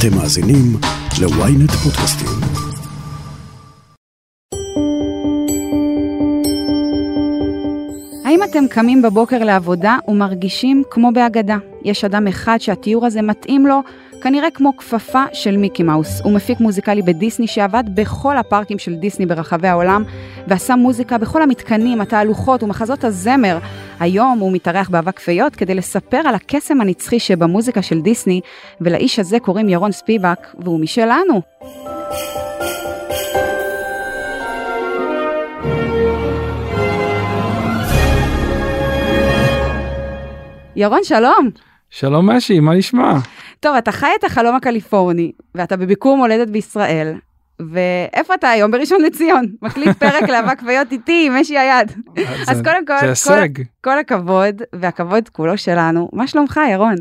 אתם מאזינים ל-ynet פודקאסטים. האם אתם קמים בבוקר לעבודה ומרגישים כמו בהגדה? יש אדם אחד שהתיאור הזה מתאים לו, כנראה כמו כפפה של מיקי מאוס. הוא מפיק מוזיקלי בדיסני שעבד בכל הפארקים של דיסני ברחבי העולם, ועשה מוזיקה בכל המתקנים, התהלוכות ומחזות הזמר. היום הוא מתארח באבק פיות כדי לספר על הקסם הנצחי שבמוזיקה של דיסני, ולאיש הזה קוראים ירון ספיבק, והוא משלנו. ירון, שלום. שלום משי, מה נשמע? טוב, אתה חי את החלום הקליפורני, ואתה בביקור מולדת בישראל, ואיפה אתה היום? בראשון לציון. מקליט פרק לאבק פיות איתי, עם משי היד. אז קודם כל. כל, כל הכבוד, והכבוד כולו שלנו. מה שלומך, ירון?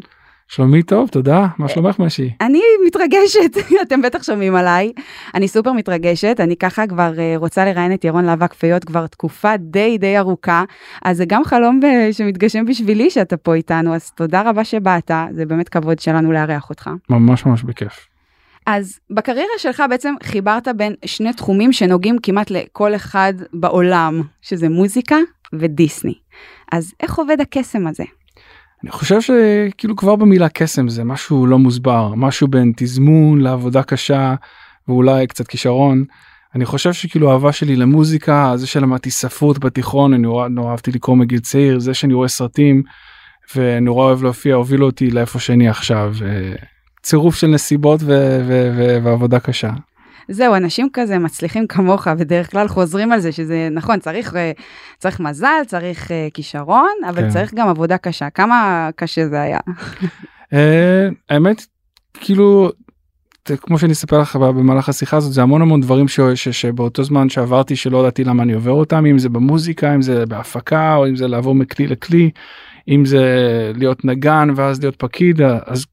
שלומי טוב, תודה. מה שלומך משי? אני מתרגשת, אתם בטח שומעים עליי. אני סופר מתרגשת, אני ככה כבר אה, רוצה לראיין את ירון לאבק פיות כבר תקופה די די ארוכה, אז זה גם חלום ב- שמתגשם בשבילי שאתה פה איתנו, אז תודה רבה שבאת, זה באמת כבוד שלנו לארח אותך. ממש ממש בכיף. אז בקריירה שלך בעצם חיברת בין שני תחומים שנוגעים כמעט לכל אחד בעולם, שזה מוזיקה ודיסני. אז איך עובד הקסם הזה? אני חושב שכאילו כבר במילה קסם זה משהו לא מוסבר, משהו בין תזמון לעבודה קשה ואולי קצת כישרון. אני חושב שכאילו האהבה שלי למוזיקה, זה שלמדתי ספרות בתיכון, אני נורא, נורא אהבתי לקרוא מגיל צעיר, זה שאני רואה סרטים ונורא אוהב להופיע, הוביל אותי לאיפה שאני עכשיו. אה, צירוף של נסיבות ו- ו- ו- ועבודה קשה. זהו, אנשים כזה מצליחים כמוך בדרך כלל חוזרים על זה שזה נכון, צריך, אה, צריך מזל, צריך אה, כישרון, אבל כן. צריך גם עבודה קשה. כמה קשה זה היה? אה, האמת כאילו כמו שאני אספר לך במהלך השיחה הזאת זה המון המון דברים ש, ש, שבאותו זמן שעברתי שלא ידעתי למה אני עובר אותם אם זה במוזיקה אם זה בהפקה או אם זה לעבור מכלי לכלי אם זה להיות נגן ואז להיות פקיד אז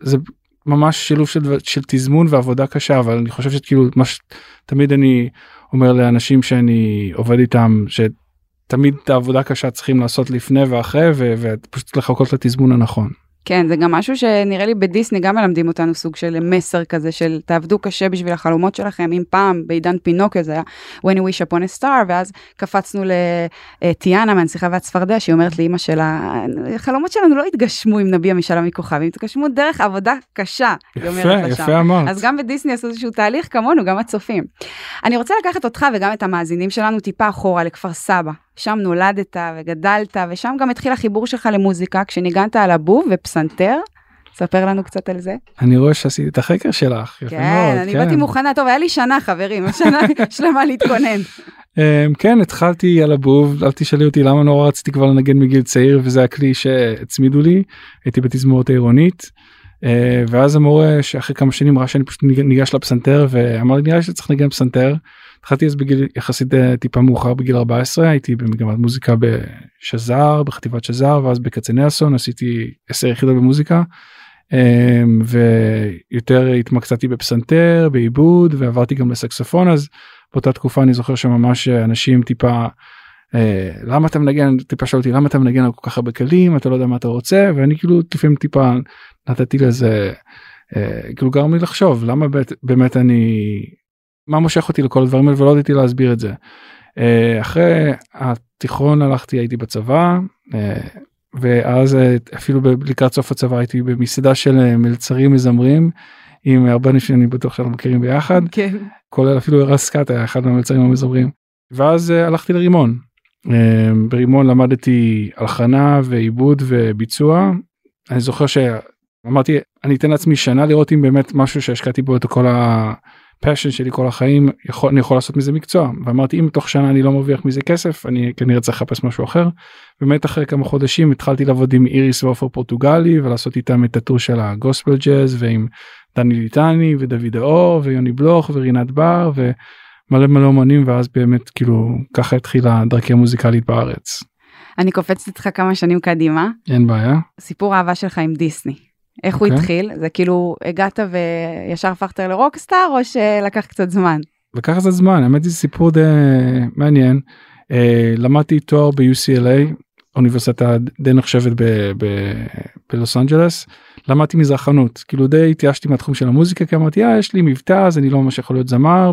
זה ממש שילוב של, של תזמון ועבודה קשה אבל אני חושב שכאילו מה שתמיד אני אומר לאנשים שאני עובד איתם שתמיד את העבודה קשה צריכים לעשות לפני ואחרי ופשוט לחכות לתזמון הנכון. כן, זה גם משהו שנראה לי בדיסני גם מלמדים אותנו סוג של מסר כזה של תעבדו קשה בשביל החלומות שלכם. אם פעם בעידן פינוקיו זה היה When you wish upon a star, ואז קפצנו לטיאנה מהנסיכה והצפרדע, שהיא אומרת לאימא שלה, החלומות שלנו לא יתגשמו אם נביע משאלה מכוכב, הם יתגשמו דרך עבודה קשה, יפה. יפה אמרת. אז גם בדיסני עשו איזשהו תהליך כמונו, גם הצופים. אני רוצה לקחת אותך וגם את המאזינים שלנו טיפה אחורה לכפר סבא. שם נולדת וגדלת, ושם גם התחיל החיבור שלך למוזיקה, כשניגנת על הבוב ופסנתר. ספר לנו קצת על זה. אני רואה שעשית את החקר שלך. יפה כן, מאוד, אני באתי מוכנה, טוב, היה לי שנה חברים, שנה שלמה להתכונן. אמ, כן התחלתי על הבוב אל תשאלי אותי למה נורא רציתי כבר לנגן מגיל צעיר וזה הכלי שהצמידו לי הייתי בתזמורת העירונית. אה, ואז המורה שאחרי כמה שנים ראה שאני פשוט ניג- ניגש לפסנתר ואמר לי נראה לי שצריך לנגן פסנתר. התחלתי אז בגיל יחסית אה, טיפה מאוחר בגיל 14 הייתי במגמת מוזיקה בשזר בחטיבת שזר ואז בכצנלסון עשיתי 10 יחידות במוזיקה. אמ, ויותר התמקצעתי בפסנתר בעיבוד ועברתי גם לסקסופון אז באותה תקופה אני זוכר שממש אנשים טיפה אה, למה אתה מנגן טיפה שאלו אותי למה אתה מנגן על כל כך הרבה כלים אתה לא יודע מה אתה רוצה ואני כאילו לפעמים טיפה נתתי לזה אה, כאילו גרם לי לחשוב למה באמת אני מה מושך אותי לכל הדברים האלה ולא ידעתי להסביר את זה. אה, אחרי התיכון הלכתי הייתי בצבא אה, ואז אה, אפילו לקראת סוף הצבא הייתי במסעדה של מלצרים מזמרים עם הרבה אנשים שאני בטוח שאנחנו מכירים ביחד כן. כולל אפילו ארז סקאט היה אחד מהמלצרים המזמרים. ואז הלכתי לרימון. ברימון למדתי הלחנה ועיבוד וביצוע. אני זוכר שאמרתי אני אתן לעצמי שנה לראות אם באמת משהו שהשקעתי בו את כל הפשן שלי כל החיים יכול, אני יכול לעשות מזה מקצוע ואמרתי אם תוך שנה אני לא מרוויח מזה כסף אני כנראה צריך לחפש משהו אחר. באמת אחרי כמה חודשים התחלתי לעבוד עם איריס ועופר פורטוגלי ולעשות איתם את הטור של הגוספל ג'אז ועם דני ליטני ודוד האור ויוני בלוך ורינת בר ומלא מלא אומנים ואז באמת כאילו ככה התחילה דרכי המוזיקלית בארץ. אני קופצת איתך כמה שנים קדימה, אין בעיה. סיפור האהבה שלך עם דיסני. איך הוא אוקיי. התחיל? זה כאילו הגעת וישר הפכת לרוקסטאר או שלקח קצת זמן? לקח קצת זמן האמת זה סיפור די מעניין. אה, למדתי תואר ב-UCLA אוניברסיטה די נחשבת ב- ב- בלוס אנג'לס למדתי מזרחנות כאילו די התייאשתי מהתחום של המוזיקה כי אמרתי אה, יש לי מבטא אז אני לא ממש יכול להיות זמר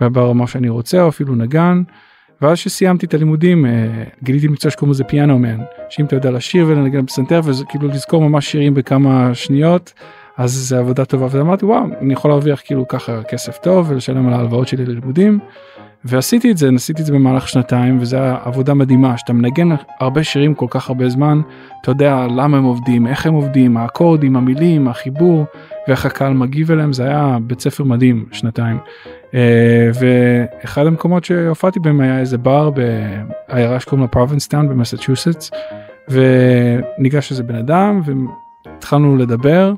ברמה שאני רוצה או אפילו נגן. ואז שסיימתי את הלימודים אה, גיליתי מקצוע שקוראים לזה פיאנו מן שאם אתה יודע לשיר ולנגן בפסנתר וכאילו לזכור ממש שירים בכמה שניות אז זה עבודה טובה ואמרתי וואו אני יכול להרוויח כאילו ככה כסף טוב ולשלם על ההלוואות שלי ללימודים. ועשיתי את זה עשיתי את זה במהלך שנתיים וזה היה עבודה מדהימה שאתה מנגן הרבה שירים כל כך הרבה זמן אתה יודע למה הם עובדים איך הם עובדים האקורדים המילים החיבור ואיך הקהל מגיב אליהם זה היה בית ספר מדהים שנתיים. אה, ואחד המקומות שהופעתי בהם היה איזה בר בעיירה שקוראים לה פרווינסטאון במסצ'וסטס וניגש איזה בן אדם והתחלנו לדבר.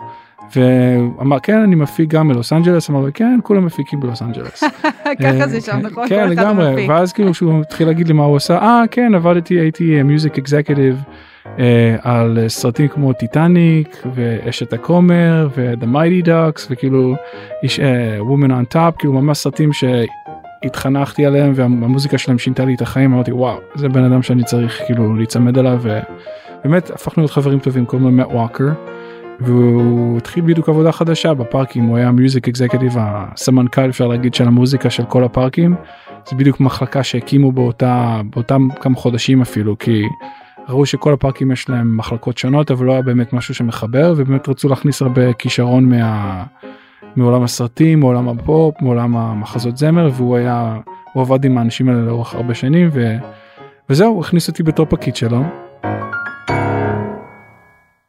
ואמר כן אני מפיק גם בלוס אנג'לס אמר כן כולם מפיקים בלוס אנג'לס. ככה זה שם נכון? כן לגמרי ואז כאילו שהוא התחיל להגיד לי מה הוא עושה אה כן עבדתי הייתי music executive על סרטים כמו טיטניק ואשת הכומר ו-The Mighty Ducks וכאילו איש Woman on Top כאילו ממש סרטים שהתחנכתי עליהם והמוזיקה שלהם שינתה לי את החיים אמרתי וואו זה בן אדם שאני צריך כאילו להיצמד אליו ובאמת הפכנו להיות חברים טובים קוראים לו מאט ווקר. והוא התחיל בדיוק עבודה חדשה בפארקים הוא היה מיוזיק אקזקטיב הסמנכ"ל אפשר להגיד של המוזיקה של כל הפארקים זה בדיוק מחלקה שהקימו באותה באותם כמה חודשים אפילו כי ראו שכל הפארקים יש להם מחלקות שונות אבל לא היה באמת משהו שמחבר ובאמת רצו להכניס הרבה כישרון מה... מעולם הסרטים מעולם הפופ מעולם המחזות זמר והוא היה הוא עבד עם האנשים האלה לאורך הרבה שנים ו... וזהו הכניס אותי בתור פקיד שלו.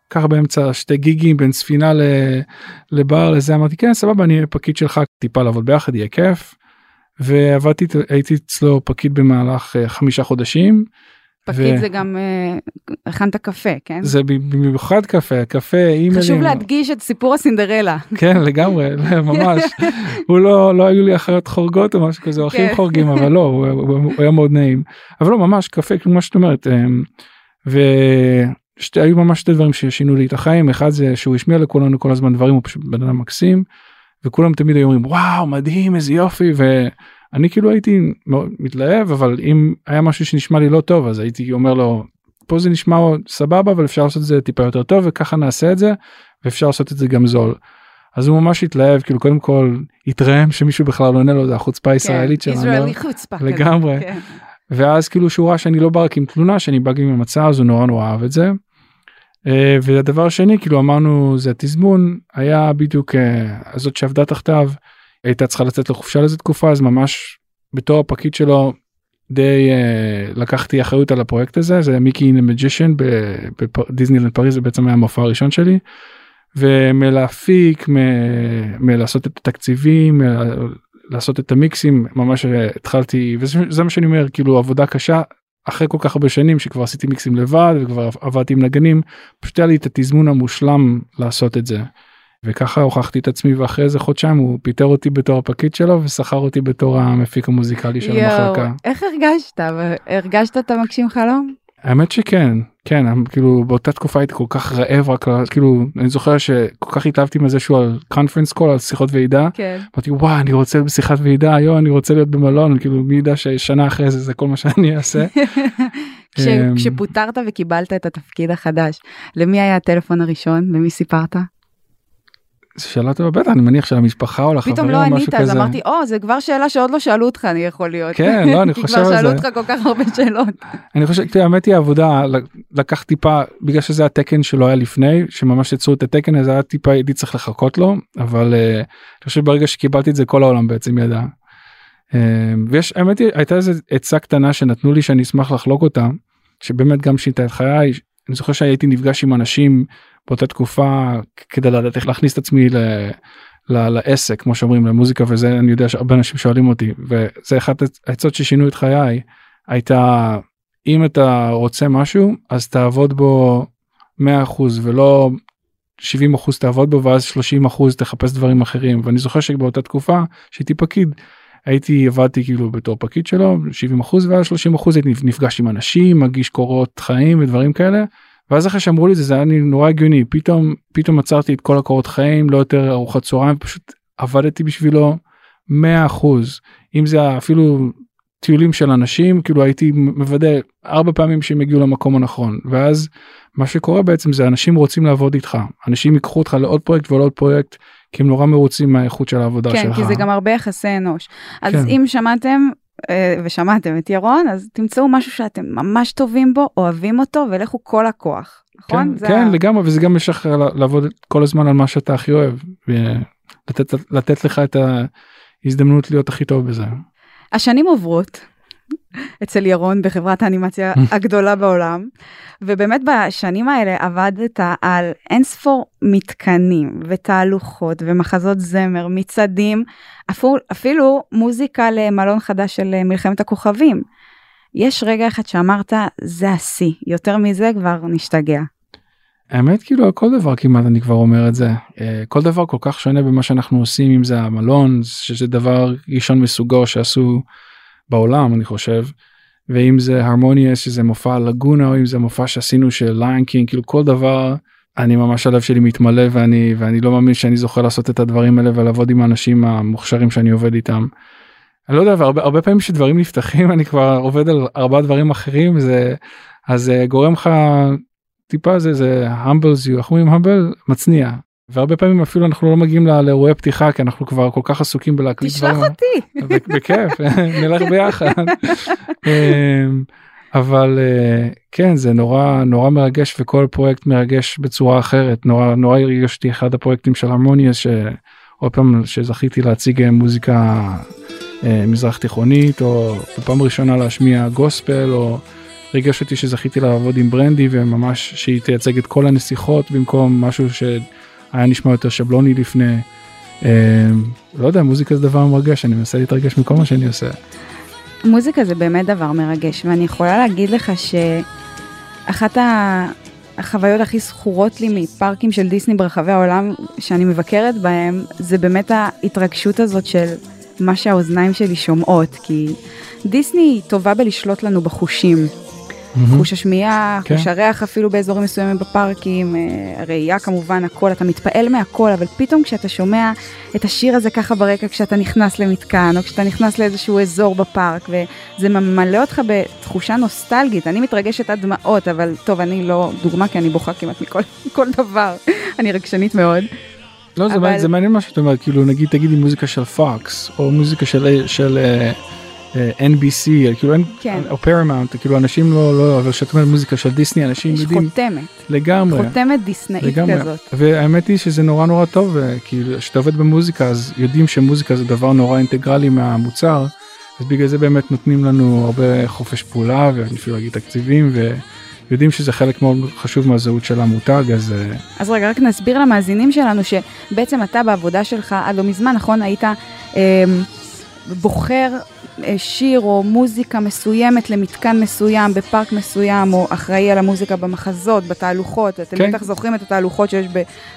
ככה באמצע שתי גיגים בין ספינה לבר לזה אמרתי כן סבבה אני פקיד שלך טיפה לעבוד ביחד יהיה כיף. ועבדתי הייתי אצלו פקיד במהלך אה, חמישה חודשים. פקיד ו... זה גם uh, הכנת קפה כן זה במיוחד קפה קפה אימיילים חשוב להדגיש את סיפור הסינדרלה כן לגמרי ממש הוא לא לא היו לי אחרת חורגות או משהו כזה אחים כן. חורגים אבל לא הוא, הוא, הוא היה מאוד נעים אבל לא ממש קפה כמו שאת אומרת אמ, והיו ממש שתי דברים ששינו לי את החיים אחד זה שהוא השמיע לכולנו כל הזמן דברים הוא פשוט בן אדם מקסים וכולם תמיד היו אומרים וואו מדהים איזה יופי. ו... אני כאילו הייתי מאוד מתלהב אבל אם היה משהו שנשמע לי לא טוב אז הייתי אומר לו פה זה נשמע סבבה אבל אפשר לעשות את זה טיפה יותר טוב וככה נעשה את זה ואפשר לעשות את זה גם זול. אז הוא ממש התלהב כאילו קודם כל התרעם שמישהו בכלל עונה לו זה החוצפה הישראלית כן, שלנו. ישראלי חוצפה. לגמרי. כן. ואז כאילו שהוא ראה שאני לא בא רק עם תלונה שאני בא גם עם המצע אז הוא נורא נורא אהב את זה. אה, והדבר שני כאילו אמרנו זה התזמון היה בדיוק אה, הזאת שעבדה תחתיו הייתה צריכה לצאת לחופשה לזה תקופה אז ממש בתור הפקיד שלו די uh, לקחתי אחריות על הפרויקט הזה זה מיקי אין מג'ישן בדיסנילנד פריז זה בעצם היה המופע הראשון שלי. ומלהפיק מלעשות את התקציבים לעשות את המיקסים ממש התחלתי וזה מה שאני אומר כאילו עבודה קשה אחרי כל כך הרבה שנים שכבר עשיתי מיקסים לבד וכבר עבדתי עם נגנים פשוט היה לי את התזמון המושלם לעשות את זה. וככה הוכחתי את עצמי ואחרי איזה חודשיים הוא פיטר אותי בתור הפקיד שלו ושכר אותי בתור המפיק המוזיקלי של המחלקה. איך הרגשת? הרגשת אתה מגשים חלום? האמת שכן כן כאילו באותה תקופה הייתי כל כך רעב רק כאילו אני זוכר שכל כך התלהבתי מזה שהוא על conference call על שיחות ועידה. כן. אמרתי וואי אני רוצה בשיחת ועידה היום אני רוצה להיות במלון כאילו מי ידע ששנה אחרי זה זה כל מה שאני אעשה. כש, אמ, כשפוטרת וקיבלת את התפקיד החדש למי היה הטלפון הראשון למי סיפרת? שאלה טובה בטח אני מניח של המשפחה או לחברים פתאום לא ענית אז אמרתי או זה כבר שאלה שעוד לא שאלו אותך אני יכול להיות כן לא אני חושב על זה. כי כבר שאלו אותך כל כך הרבה שאלות. אני חושב האמת היא עבודה לקח טיפה בגלל שזה התקן שלא היה לפני שממש יצרו את התקן הזה היה טיפה הייתי צריך לחכות לו אבל אה, אני חושב ברגע שקיבלתי את זה כל העולם בעצם ידע. אה, ויש האמת היא הייתה איזה עצה קטנה שנתנו לי שאני אשמח לחלוק אותה שבאמת גם שינתה את חיי אני זוכר שהייתי נפגש עם אנשים באותה תקופה כדי לדעת איך להכניס את עצמי ל, ל, לעסק כמו שאומרים למוזיקה וזה אני יודע שהרבה אנשים שואלים אותי וזה אחת העצות ששינו את חיי הייתה אם אתה רוצה משהו אז תעבוד בו 100% ולא 70 תעבוד בו ואז 30 תחפש דברים אחרים. ואני זוכר שבאותה תקופה שהייתי פקיד הייתי עבדתי כאילו בתור פקיד שלו 70 ואז 30 הייתי נפגש עם אנשים מגיש קורות חיים ודברים כאלה ואז אחרי שאמרו לי זה זה היה נורא הגיוני פתאום פתאום עצרתי את כל הקורות חיים לא יותר ארוחת צהריים פשוט עבדתי בשבילו 100 אחוז. אם זה אפילו טיולים של אנשים כאילו הייתי מוודא ארבע פעמים שהם יגיעו למקום הנכון ואז מה שקורה בעצם זה אנשים רוצים לעבוד איתך אנשים ייקחו אותך לעוד פרויקט ועוד פרויקט כי הם נורא מרוצים מהאיכות של העבודה כן, שלך. כי זה גם הרבה יחסי אנוש. אז כן. אם שמעתם אה, ושמעתם את ירון, אז תמצאו משהו שאתם ממש טובים בו, אוהבים אותו, ולכו כל הכוח. נכון? כן, זה כן ה- לגמרי וזה גם משחרר לעבוד כל הזמן על מה שאתה הכי אוהב. ולתת לתת לך את ההזדמנות להיות הכי טוב בזה. השנים עוברות אצל ירון בחברת האנימציה הגדולה בעולם, ובאמת בשנים האלה עבדת על אינספור מתקנים ותהלוכות ומחזות זמר, מצעדים, אפילו, אפילו מוזיקה למלון חדש של מלחמת הכוכבים. יש רגע אחד שאמרת, זה השיא, יותר מזה כבר נשתגע. האמת כאילו כל דבר כמעט אני כבר אומר את זה אה, כל דבר כל כך שונה במה שאנחנו עושים אם זה המלון שזה דבר ראשון מסוגו שעשו בעולם אני חושב. ואם זה הרמוניה שזה מופע לגונה או אם זה מופע שעשינו של Lion King כאילו כל דבר אני ממש הלב שלי מתמלא ואני ואני לא מאמין שאני זוכה לעשות את הדברים האלה ולעבוד עם האנשים המוכשרים שאני עובד איתם. אני לא יודע והרבה הרבה פעמים שדברים נפתחים אני כבר עובד על ארבעה דברים אחרים זה אז זה גורם לך טיפה זה זה humbles you איך אומרים humble מצניע והרבה פעמים אפילו אנחנו לא מגיעים לאירועי פתיחה כי אנחנו כבר כל כך עסוקים בלהקליט תשלח דברים. אותי. בכיף נלך ביחד. אמ, אבל אה, כן זה נורא נורא מרגש וכל פרויקט מרגש בצורה אחרת נורא נורא הרגש אותי אחד הפרויקטים של הרמוניאס שעוד פעם שזכיתי להציג אה, מוזיקה אה, מזרח תיכונית או בפעם ראשונה להשמיע גוספל או ריגש אותי שזכיתי לעבוד עם ברנדי וממש שהיא תייצג את כל הנסיכות במקום משהו שהיה נשמע יותר שבלוני לפני. אה, לא יודע מוזיקה זה דבר מרגש אני מנסה להתרגש מכל מה שאני עושה. מוזיקה זה באמת דבר מרגש, ואני יכולה להגיד לך שאחת. החוויות הכי זכורות לי מפארקים של דיסני ברחבי העולם שאני מבקרת בהם, זה באמת ההתרגשות הזאת של מה שהאוזניים שלי שומעות, כי דיסני טובה בלשלוט לנו בחושים. חוש השמיעה, כן. חוש הריח אפילו באזורים מסוימים בפארקים, אה, הראייה כמובן, הכל, אתה מתפעל מהכל, אבל פתאום כשאתה שומע את השיר הזה ככה ברקע כשאתה נכנס למתקן, או כשאתה נכנס לאיזשהו אזור בפארק, וזה ממלא אותך בתחושה נוסטלגית, אני מתרגשת עד דמעות, אבל טוב, אני לא דוגמה, כי אני בוכה כמעט מכל כל דבר, אני רגשנית מאוד. לא זה, אבל- זה מעניין מה שאת אומרת כאילו נגיד תגידי מוזיקה של פוקס או מוזיקה של של אה, אה, NBC כאילו אין כן. או פרמאונט כאילו אנשים לא לא אבל כשאת אומרת מוזיקה של דיסני אנשים יש יודעים חותמת, לגמרי חותמת דיסנאית לגמרי כזאת. והאמת היא שזה נורא נורא טוב אה, כאילו כשאתה עובד במוזיקה אז יודעים שמוזיקה זה דבר נורא אינטגרלי מהמוצר אז בגלל זה באמת נותנים לנו הרבה חופש פעולה ואני אפילו אגיד תקציבים ויודעים שזה חלק מאוד חשוב מהזהות של המותג אז אה, אז רגע, רק נסביר למאזינים שלנו שבעצם אתה בעבודה שלך עד לא מזמן, נכון, היית אה, בוחר אה, שיר או מוזיקה מסוימת למתקן מסוים בפארק מסוים, או אחראי על המוזיקה במחזות, בתהלוכות. אתם כן. בטח זוכרים את התהלוכות שיש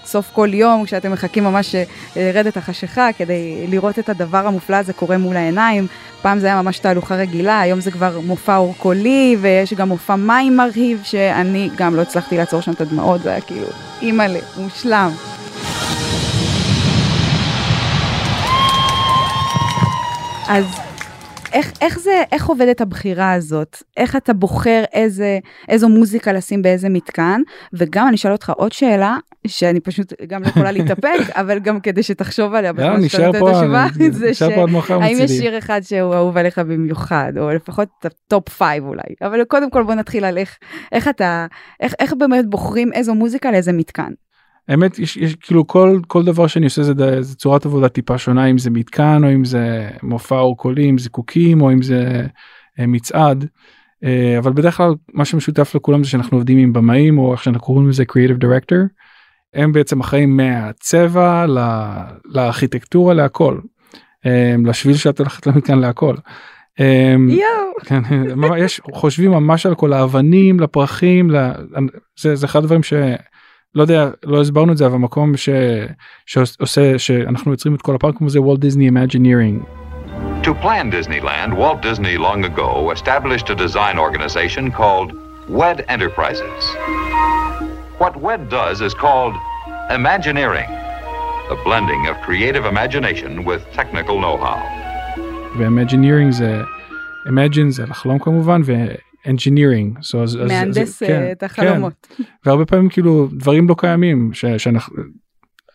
בסוף כל יום, כשאתם מחכים ממש לרדת החשיכה כדי לראות את הדבר המופלא הזה קורה מול העיניים. פעם זה היה ממש תהלוכה רגילה, היום זה כבר מופע אור קולי, ויש גם מופע מים מרהיב, שאני גם לא הצלחתי לעצור שם את הדמעות, זה היה כאילו, אימא'לה, מושלם. אז איך, איך זה, איך עובדת הבחירה הזאת? איך אתה בוחר איזה, איזו מוזיקה לשים באיזה מתקן? וגם אני אשאל אותך עוד שאלה, שאני פשוט גם לא יכולה להתאפק, אבל גם כדי שתחשוב עליה, בזמן שאתה נותן את אני- זה נשאר ש- פה עד מחר האם יש. שיר אחד שהוא אהוב עליך במיוחד, או לפחות את ה top five אולי, אבל קודם כל בוא נתחיל על איך, איך אתה, איך, איך באמת בוחרים איזו מוזיקה לאיזה מתקן. האמת יש, יש כאילו כל כל דבר שאני עושה זה, זה צורת עבודה טיפה שונה אם זה מתקן או אם זה מופע או קולי אם זה קוקים או אם זה אה, מצעד. אה, אבל בדרך כלל מה שמשותף לכולם זה שאנחנו עובדים עם במאים או איך שאנחנו קוראים לזה creative director. הם בעצם אחראים מהצבע ל- לארכיטקטורה להכל. אה, לשביל שאת הולכת למתקן להכל. יואו. כן, יש חושבים ממש על כל האבנים לפרחים ל... זה, זה אחד הדברים שלא יודע לא הסברנו את זה אבל מקום ש... שעושה שאנחנו יוצרים את כל הפארק הזה וולט דיסני אימג'ינירינג. To plan Disneyland, Walt Disney long ago established a design organization called WED Enterprises. What WED does is called Imagineering, the blending of creative imagination with technical know-how. ואימג'ינירינג זה imagine זה לחלום כמובן ו-engineering. So, אז, אז, מהנדס זה, כן, את החלומות. כן. והרבה פעמים כאילו דברים לא קיימים ש, שאנחנו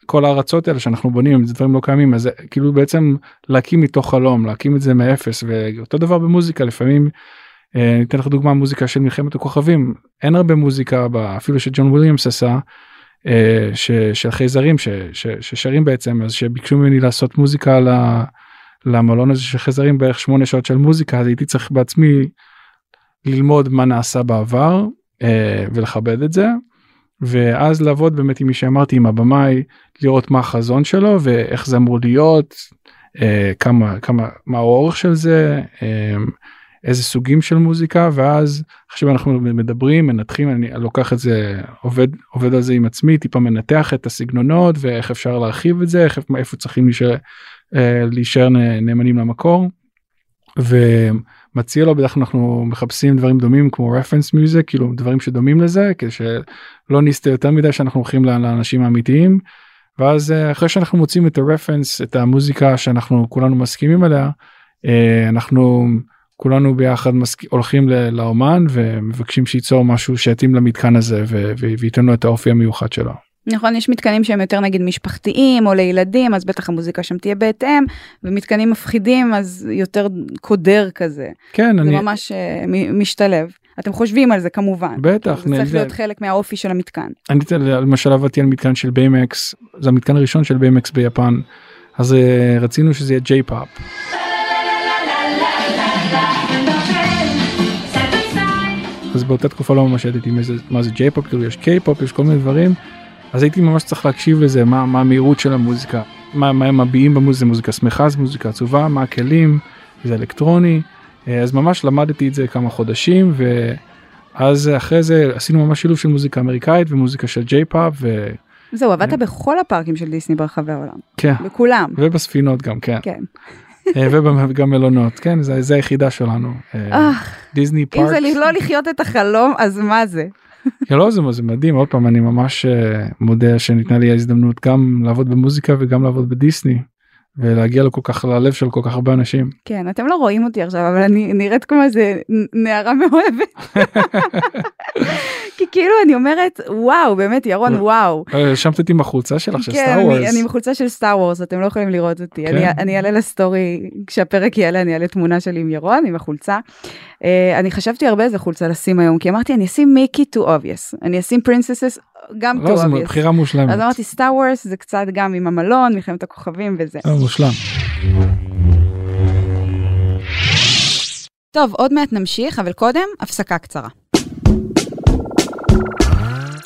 כל הארצות האלה שאנחנו בונים זה דברים לא קיימים אז כאילו בעצם להקים מתוך חלום להקים את זה מאפס ואותו דבר במוזיקה לפעמים. אה, אני אתן לך דוגמה מוזיקה של מלחמת הכוכבים אין הרבה מוזיקה בה, אפילו שג'ון וויליאמס עשה אה, ש, של חייזרים ש, ש, ששרים בעצם אז שביקשו ממני לעשות מוזיקה ל, למלון הזה של חייזרים בערך שמונה שעות של מוזיקה אז הייתי צריך בעצמי ללמוד מה נעשה בעבר אה, ולכבד את זה ואז לעבוד באמת עם מי שאמרתי עם הבמאי לראות מה החזון שלו ואיך זה אמור להיות אה, כמה כמה מה האורך של זה אה, איזה סוגים של מוזיקה ואז עכשיו אנחנו מדברים מנתחים אני לוקח את זה עובד עובד על זה עם עצמי טיפה מנתח את הסגנונות ואיך אפשר להרחיב את זה איך איפה צריכים להישאר, אה, להישאר נאמנים למקור. ומציע לו בדרך כלל אנחנו מחפשים דברים דומים כמו רפרנס מיוזיק כאילו דברים שדומים לזה כדי שלא נסתה יותר מדי שאנחנו הולכים לאנשים האמיתיים. ואז אה, אחרי שאנחנו מוצאים את הרפרנס את המוזיקה שאנחנו כולנו מסכימים עליה אה, אנחנו כולנו ביחד מסק... הולכים לאומן ומבקשים שייצור משהו שיתאים למתקן הזה וייתן לו את האופי המיוחד שלו. נכון יש מתקנים שהם יותר נגיד משפחתיים או לילדים אז בטח המוזיקה שם תהיה בהתאם ומתקנים מפחידים אז יותר קודר כזה. כן זה אני ממש uh, משתלב. אתם חושבים על זה כמובן. בטח. זה צריך להיות חלק מהאופי של המתקן. אני למשל עבדתי על מתקן של ביימקס זה המתקן הראשון של ביימקס ביפן אז uh, רצינו שזה יהיה J-pop. אז באותה תקופה לא ממש ידעתי מה זה J-pop כאילו יש קיי פופ יש כל מיני דברים אז הייתי ממש צריך להקשיב לזה מה, מה המהירות של המוזיקה מה, מה הם מביעים במוזיקה מוזיקה שמחה זה מוזיקה עצובה מה הכלים זה אלקטרוני אז ממש למדתי את זה כמה חודשים ואז אחרי זה עשינו ממש שילוב של מוזיקה אמריקאית ומוזיקה של ג'יי פופ. ו... זהו עבדת בכל הפארקים של דיסני ברחבי העולם. כן. בכולם. ובספינות גם כן. כן. וגם מלונות כן זה, זה היחידה שלנו דיסני פארק. אם זה לא לחיות את החלום אז מה זה? לא זה, זה מדהים עוד פעם אני ממש מודה שניתנה לי ההזדמנות גם לעבוד במוזיקה וגם לעבוד בדיסני. ולהגיע לכל כך ללב של כל כך הרבה אנשים. כן אתם לא רואים אותי עכשיו אבל אני נראית כמו איזה נערה מאוהבת. כי כאילו אני אומרת וואו באמת ירון וואו. האשמת אותי עם החולצה שלך של כן, Star Wars. אני, אני עם חולצה של Star Wars אתם לא יכולים לראות אותי. כן. אני, אעלה לסטורי כשהפרק יעלה אני אעלה תמונה שלי עם ירון עם החולצה. Uh, אני חשבתי הרבה איזה חולצה לשים היום כי אמרתי אני אשים מיקי too obvious אני אשים princesses גם לא, too זו obvious. בחירה מושלמת. אז אמרתי Star Wars זה קצת גם עם המלון מלחמת הכוכבים וזה. אה, מושלם. טוב עוד מעט נמשיך אבל קודם הפסקה קצרה.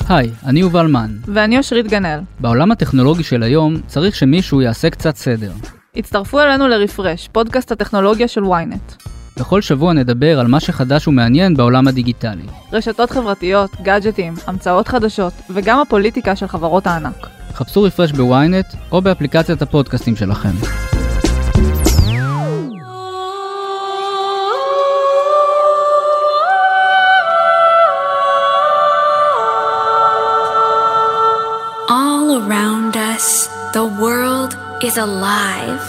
היי, אני יובל מן. ואני אושרית גנאל. בעולם הטכנולוגי של היום צריך שמישהו יעשה קצת סדר. הצטרפו אלינו לרפרש, פודקאסט הטכנולוגיה של ynet. בכל שבוע נדבר על מה שחדש ומעניין בעולם הדיגיטלי. רשתות חברתיות, גאדג'טים, המצאות חדשות, וגם הפוליטיקה של חברות הענק. חפשו רפרש בוויינט או באפליקציית הפודקאסטים שלכם. Is alive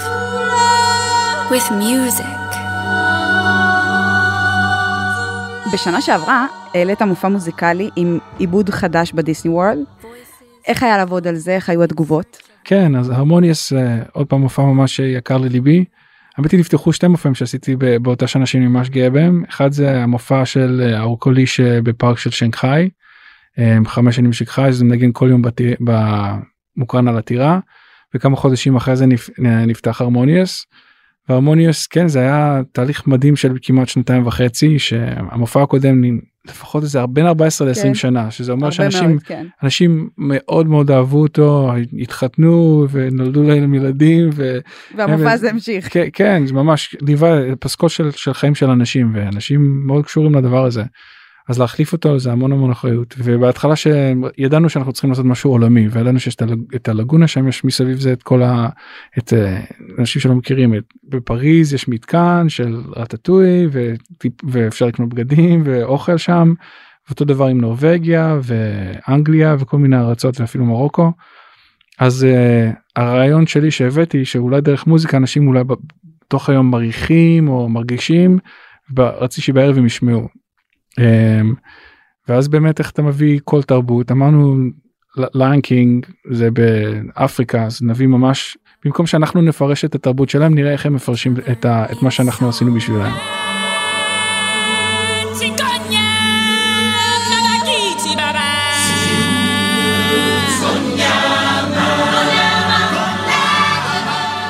with music. בשנה שעברה העלית מופע מוזיקלי עם עיבוד חדש בדיסני וורלד. איך היה לעבוד על זה? איך היו התגובות? כן אז הרמוניוס אה, עוד פעם מופע ממש יקר לליבי. האמת היא נפתחו שתי מופעים שעשיתי באותה שנה שאני ממש גאה בהם אחד זה המופע של אה, האורקוליש אה, בפארק של שנגחאי. אה, חמש שנים בשנגחאי זה מנגן כל יום בטיר- במוקרן על הטירה וכמה חודשים אחרי זה נפ- נפתח הרמוניוס. והרמוניוס כן זה היה תהליך מדהים של כמעט שנתיים וחצי שהמופע הקודם לפחות איזה בין 14 ל-20 כן. שנה שזה אומר שאנשים מאוד, כן. אנשים מאוד מאוד אהבו אותו התחתנו ונולדו להם ילדים ו... והמופע הזה המשיך. כן, כן זה ממש ליווה פסקול של, של חיים של אנשים ואנשים מאוד קשורים לדבר הזה. אז להחליף אותו זה המון המון אחריות ובהתחלה שידענו שאנחנו צריכים לעשות משהו עולמי וידענו שיש את הלג- את הלגונה שם יש מסביב זה את כל ה... את אה, אנשים שלא מכירים את בפריז יש מתקן של רטטוי וטיפ- ואפשר לקנות בגדים ואוכל שם. אותו דבר עם נורבגיה ואנגליה וכל מיני ארצות ואפילו מרוקו. אז uh, הרעיון שלי שהבאתי שאולי דרך מוזיקה אנשים אולי ב- תוך היום מריחים או מרגישים רציתי שבערב הם ישמעו. אמ, ואז באמת איך אתה מביא כל תרבות אמרנו Lion King זה באפריקה אז נביא ממש במקום שאנחנו נפרש את התרבות שלהם נראה איך הם מפרשים את, ה, את מה שאנחנו עשינו בשבילם.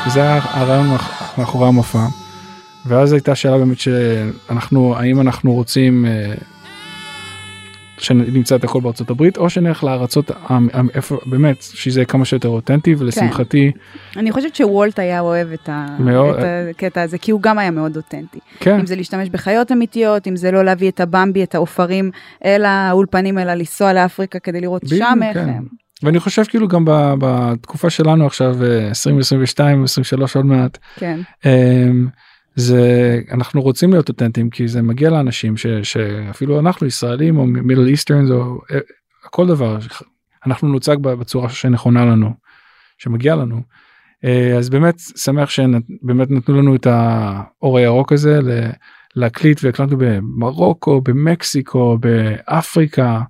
זה הרעיון מאחורי המופע. ואז הייתה שאלה באמת שאנחנו האם אנחנו רוצים אה, שנמצא את הכל בארצות הברית או שנלך לארצות איפה באמת שזה יהיה כמה שיותר אותנטי ולשמחתי. כן. אני חושבת שוולט היה אוהב את, ה... מאוד... את הקטע הזה כי הוא גם היה מאוד אותנטי. כן. אם זה להשתמש בחיות אמיתיות אם זה לא להביא את הבמבי את העופרים אל האולפנים אלא לנסוע לאפריקה כדי לראות שם איך כן. הם. ואני חושב כאילו גם בתקופה שלנו עכשיו 2022 אה, 23 עוד מעט. כן. אמ, זה אנחנו רוצים להיות אותנטיים כי זה מגיע לאנשים ש, שאפילו אנחנו ישראלים או מידל איסטרנס או אה, כל דבר אנחנו נוצג בצורה שנכונה לנו שמגיע לנו. אה, אז באמת שמח שבאמת נתנו לנו את האור הירוק הזה להקליט והקלטנו במרוקו במקסיקו באפריקה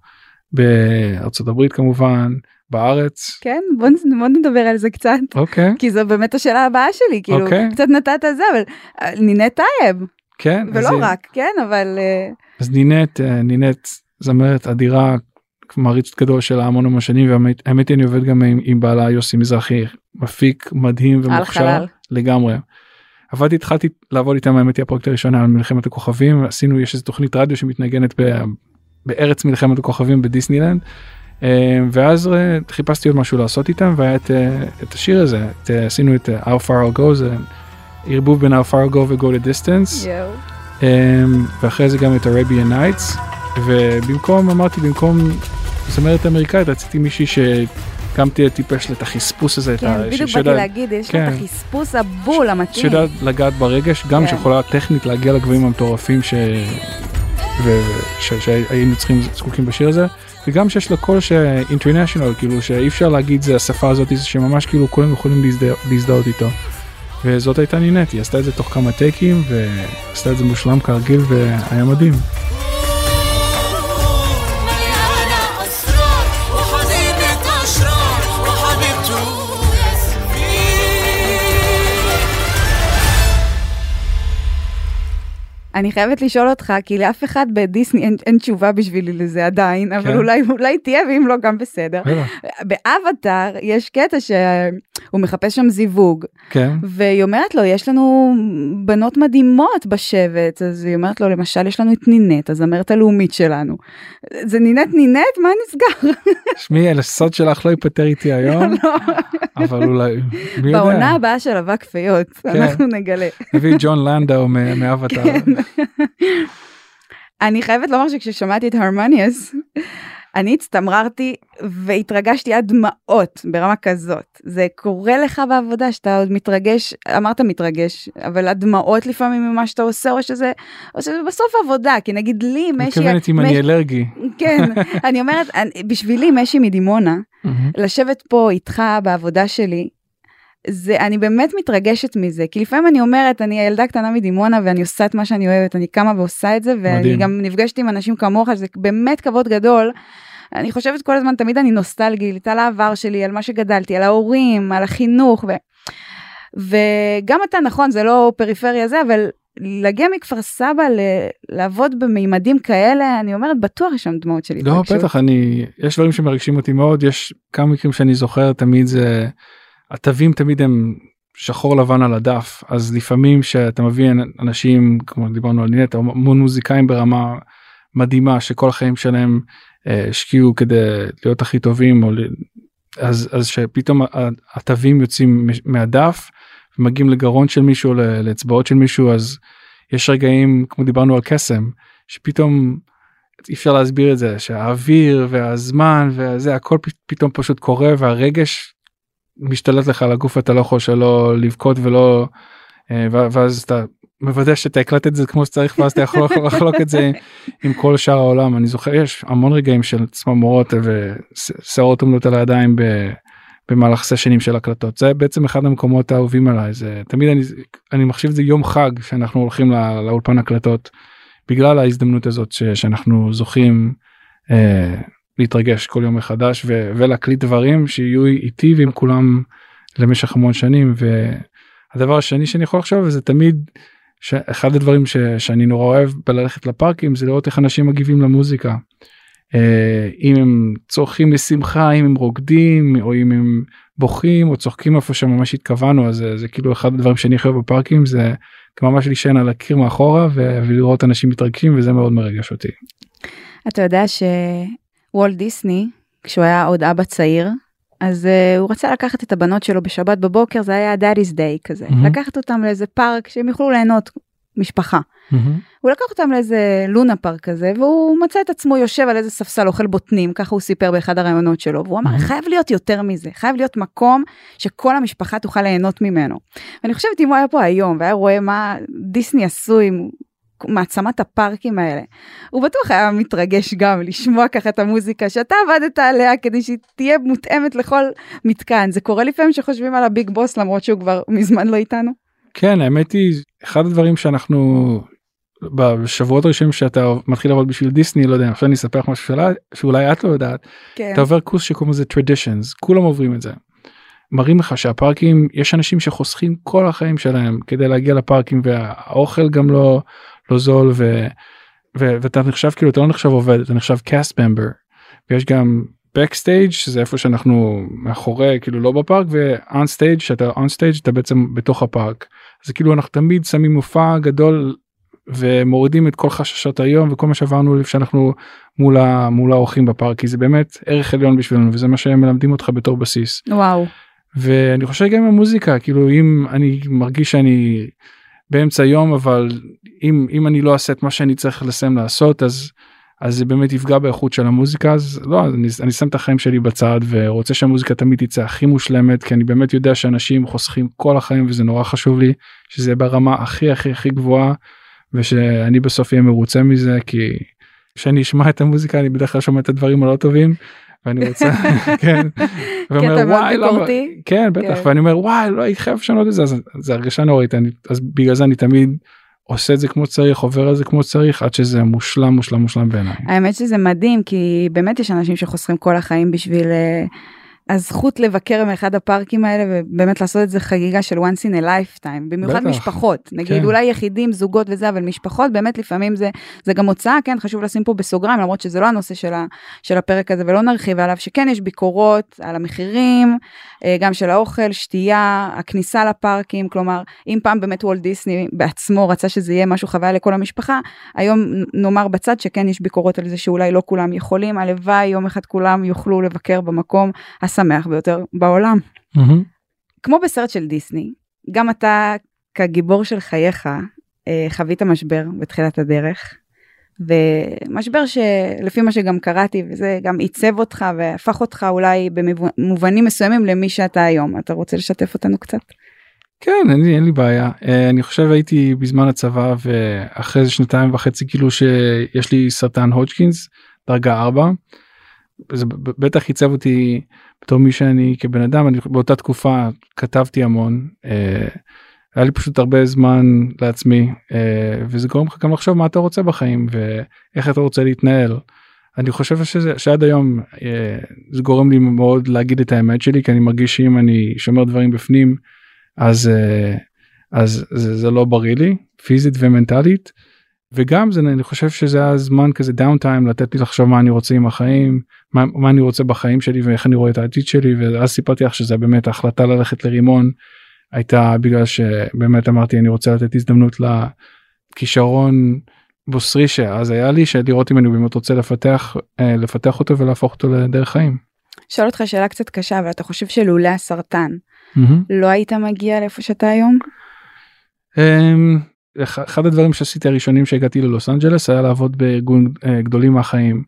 בארצות הברית כמובן בארץ. כן בוא, בוא נדבר על זה קצת. אוקיי. כי זו באמת השאלה הבאה שלי כאילו אוקיי. קצת נתת זה אבל אה, נינט טייב. כן. ולא אז רק כן אבל. אה, אז נינת אה, נינת זמרת אדירה מעריץ גדול של המון המון שנים והאמת היא אני עובד גם עם, עם בעלה יוסי מזרחי מפיק מדהים ומוכשר לגמרי. עבדתי התחלתי לעבוד איתם האמת היא הפרויקט הראשון על מלחמת הכוכבים עשינו יש איזה תוכנית רדיו שמתנגנת ב, בארץ מלחמת הכוכבים בדיסנילנד ואז אה, חיפשתי עוד משהו לעשות איתם והיה את, אה, את השיר הזה את, עשינו את How far I'll go זה ערבוב בין How far I'll go ו-go to distance yeah. ואחרי זה גם את Arabian Nights ובמקום אמרתי במקום זמרת אמריקאית רציתי מישהי שגם תהיה טיפש את החספוס הזה. כן, בדיוק באתי להגיד, יש כן, לה את החספוס הבול המתאים. שיודעת לגעת ברגש, גם כן. שיכולה טכנית להגיע לגבוהים המטורפים ש... ו... ש... שהיינו צריכים, זקוקים בשיר הזה. וגם שיש לה קול שאינטרנשיונל כאילו שאי אפשר להגיד זה השפה הזאת שממש כאילו כולם יכולים להזדהות איתו. וזאת הייתה נינת היא עשתה את זה תוך כמה טייקים ועשתה את זה מושלם כרגיל והיה מדהים. אני חייבת לשאול אותך, כי לאף אחד בדיסני אין, אין תשובה בשבילי לזה עדיין, כן. אבל אולי, אולי תהיה, ואם לא, גם בסדר. באבטאר יש קטע שהוא מחפש שם זיווג, כן. והיא אומרת לו, יש לנו בנות מדהימות בשבט, אז היא אומרת לו, למשל, יש לנו את נינת, הזמרת הלאומית שלנו. זה נינת נינת? מה נסגר? שמי, הסוד שלך לא ייפטר איתי היום, לא. אבל אולי, מי יודע. בעונה הבאה של אבק פיות, כן. אנחנו נגלה. נביא ג'ון לנדאו מאבטאר. כן. אני חייבת לומר שכששמעתי את הרמניאס, אני הצטמררתי והתרגשתי עד דמעות ברמה כזאת. זה קורה לך בעבודה שאתה עוד מתרגש, אמרת מתרגש, אבל הדמעות לפעמים ממה שאתה עושה, או שזה, או שזה בסוף עבודה, כי נגיד לי, משי... מתכוונת אם אני אלרגי. כן, אני אומרת, בשבילי משי מדימונה, לשבת פה איתך בעבודה שלי, זה אני באמת מתרגשת מזה כי לפעמים אני אומרת אני הילדה קטנה מדימונה ואני עושה את מה שאני אוהבת אני קמה ועושה את זה ואני מדהים. גם נפגשת עם אנשים כמוך זה באמת כבוד גדול. אני חושבת כל הזמן תמיד אני נוסטלגית על העבר שלי על מה שגדלתי על ההורים על החינוך ו... וגם אתה נכון זה לא פריפריה זה אבל להגיע מכפר סבא ל... לעבוד במימדים כאלה אני אומרת בטוח יש שם דמעות שלי. לא בטח אני יש דברים שמרגשים אותי מאוד יש כמה מקרים שאני זוכר תמיד זה. התווים תמיד הם שחור לבן על הדף אז לפעמים שאתה מביא אנשים כמו דיברנו על נטע המון מוזיקאים ברמה מדהימה שכל החיים שלהם אה, השקיעו כדי להיות הכי טובים או אז אז שפתאום התווים יוצאים מהדף ומגיעים לגרון של מישהו לאצבעות של מישהו אז יש רגעים כמו דיברנו על קסם שפתאום אי אפשר להסביר את זה שהאוויר והזמן וזה הכל פתאום פשוט קורה והרגש משתלט לך על הגוף אתה לא יכול שלא לבכות ולא אה, ואז אתה מוודא שאתה הקלט את זה כמו שצריך ואז אתה יכול לחלוק את זה עם כל שאר העולם. אני זוכר יש המון רגעים של צמרמורות ושערות עומדות על הידיים במהלך סשנים של הקלטות. זה בעצם אחד המקומות האהובים עליי. זה תמיד אני אני מחשיב את זה יום חג שאנחנו הולכים לא, לאולפן הקלטות בגלל ההזדמנות הזאת ש, שאנחנו זוכים אה, להתרגש כל יום מחדש ו, ולהקליט דברים שיהיו איתי ועם כולם למשך המון שנים והדבר השני שאני יכול לחשוב זה תמיד שאחד הדברים ש, שאני נורא אוהב בללכת לפארקים זה לראות איך אנשים מגיבים למוזיקה. אה, אם הם צורכים משמחה אם הם רוקדים או אם הם בוכים או צוחקים איפה שממש התכוונו אז זה, זה כאילו אחד הדברים שאני חושב בפארקים זה ממש להישען על הקיר מאחורה ו- ולראות אנשים מתרגשים וזה מאוד מרגש אותי. אתה יודע שוולט דיסני כשהוא היה עוד אבא צעיר אז uh, הוא רצה לקחת את הבנות שלו בשבת בבוקר זה היה דאדי's דיי כזה mm-hmm. לקחת אותם לאיזה פארק שהם יוכלו ליהנות משפחה. Mm-hmm. הוא לקח אותם לאיזה לונה פארק כזה והוא מצא את עצמו יושב על איזה ספסל אוכל בוטנים ככה הוא סיפר באחד הרעיונות שלו והוא אמר. חייב להיות יותר מזה חייב להיות מקום שכל המשפחה תוכל ליהנות ממנו. ואני חושבת אם הוא היה פה היום והיה רואה מה דיסני עשו עם מעצמת הפארקים האלה. הוא בטוח היה מתרגש גם לשמוע ככה את המוזיקה שאתה עבדת עליה כדי שהיא תהיה מותאמת לכל מתקן. זה קורה לפעמים שחושבים על הביג בוס למרות שהוא כבר מזמן לא איתנו. כן האמת היא אחד הדברים שאנחנו בשבועות הראשונים שאתה מתחיל לעבוד בשביל דיסני לא יודע עכשיו אני אספר לך משהו שאולי, שאולי את לא יודעת כן. אתה עובר קורס שקוראים לזה traditions כולם עוברים את זה. מראים לך שהפארקים יש אנשים שחוסכים כל החיים שלהם כדי להגיע לפארקים והאוכל גם לא לא זול ו, ו, ואתה נחשב כאילו אתה לא נחשב עובד אתה נחשב cast member ויש גם backstage שזה איפה שאנחנו מאחורי כאילו לא בפארק ו-on stage שאתה on stage אתה בעצם בתוך הפארק אז כאילו אנחנו תמיד שמים מופע גדול ומורידים את כל חששות היום וכל מה שעברנו שאנחנו מול, ה, מול האורחים בפארק כי זה באמת ערך עליון בשבילנו וזה מה שהם מלמדים אותך בתור בסיס. וואו. ואני חושב גם עם המוזיקה כאילו אם אני מרגיש שאני באמצע היום אבל אם אם אני לא אעשה את מה שאני צריך לסיים לעשות אז אז זה באמת יפגע באיכות של המוזיקה. אז לא אני, אני שם את החיים שלי בצד ורוצה שהמוזיקה תמיד תצא הכי מושלמת כי אני באמת יודע שאנשים חוסכים כל החיים וזה נורא חשוב לי שזה ברמה הכי הכי הכי גבוהה ושאני בסוף אהיה מרוצה מזה כי כשאני אשמע את המוזיקה אני בדרך כלל שומע את הדברים הלא טובים ואני רוצה כן. ואומר, וואי, למה, כן בטח כן. ואני אומר וואי לא הייתי חייב לשנות את זה אז זה הרגשה נוראית אני, אז בגלל זה אני תמיד עושה את זה כמו צריך עובר על זה כמו צריך עד שזה מושלם מושלם מושלם בעיניי. האמת שזה מדהים כי באמת יש אנשים שחוסכים כל החיים בשביל. Uh... הזכות לבקר מאחד הפארקים האלה ובאמת לעשות את זה חגיגה של once in a lifetime במיוחד בטח, משפחות. נגיד כן. אולי יחידים זוגות וזה אבל משפחות באמת לפעמים זה זה גם הוצאה כן? חשוב לשים פה בסוגריים למרות שזה לא הנושא של, ה, של הפרק הזה ולא נרחיב עליו שכן יש ביקורות על המחירים אה, גם של האוכל שתייה הכניסה לפארקים. כלומר אם פעם באמת וולט דיסני בעצמו רצה שזה יהיה משהו חוויה לכל המשפחה היום נאמר בצד שכן יש ביקורות על זה שאולי לא כולם יכולים. הלוואי יום אחד כולם יוכלו לבקר במקום. השמח ביותר בעולם. Mm-hmm. כמו בסרט של דיסני, גם אתה כגיבור של חייך אה, חווית משבר בתחילת הדרך. ומשבר שלפי מה שגם קראתי וזה גם עיצב אותך והפך אותך אולי במובנים מסוימים למי שאתה היום אתה רוצה לשתף אותנו קצת. כן אין לי, אין לי בעיה uh, אני חושב הייתי בזמן הצבא ואחרי איזה שנתיים וחצי כאילו שיש לי סרטן הודג'קינס דרגה 4 זה בטח ייצב אותי בתור מי שאני כבן אדם אני באותה תקופה כתבתי המון אה, היה לי פשוט הרבה זמן לעצמי אה, וזה גורם לך גם לחשוב מה אתה רוצה בחיים ואיך אתה רוצה להתנהל. אני חושב שזה שעד היום אה, זה גורם לי מאוד להגיד את האמת שלי כי אני מרגיש שאם אני שומר דברים בפנים אז אה, אז זה, זה לא בריא לי פיזית ומנטלית. וגם זה אני חושב שזה הזמן כזה דאון טיים לתת לי לחשוב מה אני רוצה עם החיים מה, מה אני רוצה בחיים שלי ואיך אני רואה את העתיד שלי ואז סיפרתי לך שזה באמת ההחלטה ללכת לרימון הייתה בגלל שבאמת אמרתי אני רוצה לתת הזדמנות לכישרון בוסרי שאז היה לי שלראות אם אני באמת רוצה לפתח אה, לפתח אותו ולהפוך אותו לדרך חיים. שואל אותך שאלה קצת קשה אבל אתה חושב שלולא הסרטן mm-hmm. לא היית מגיע לאיפה שאתה היום? Um, אחד הדברים שעשיתי הראשונים שהגעתי ללוס אנג'לס היה לעבוד בארגון uh, גדולים מהחיים.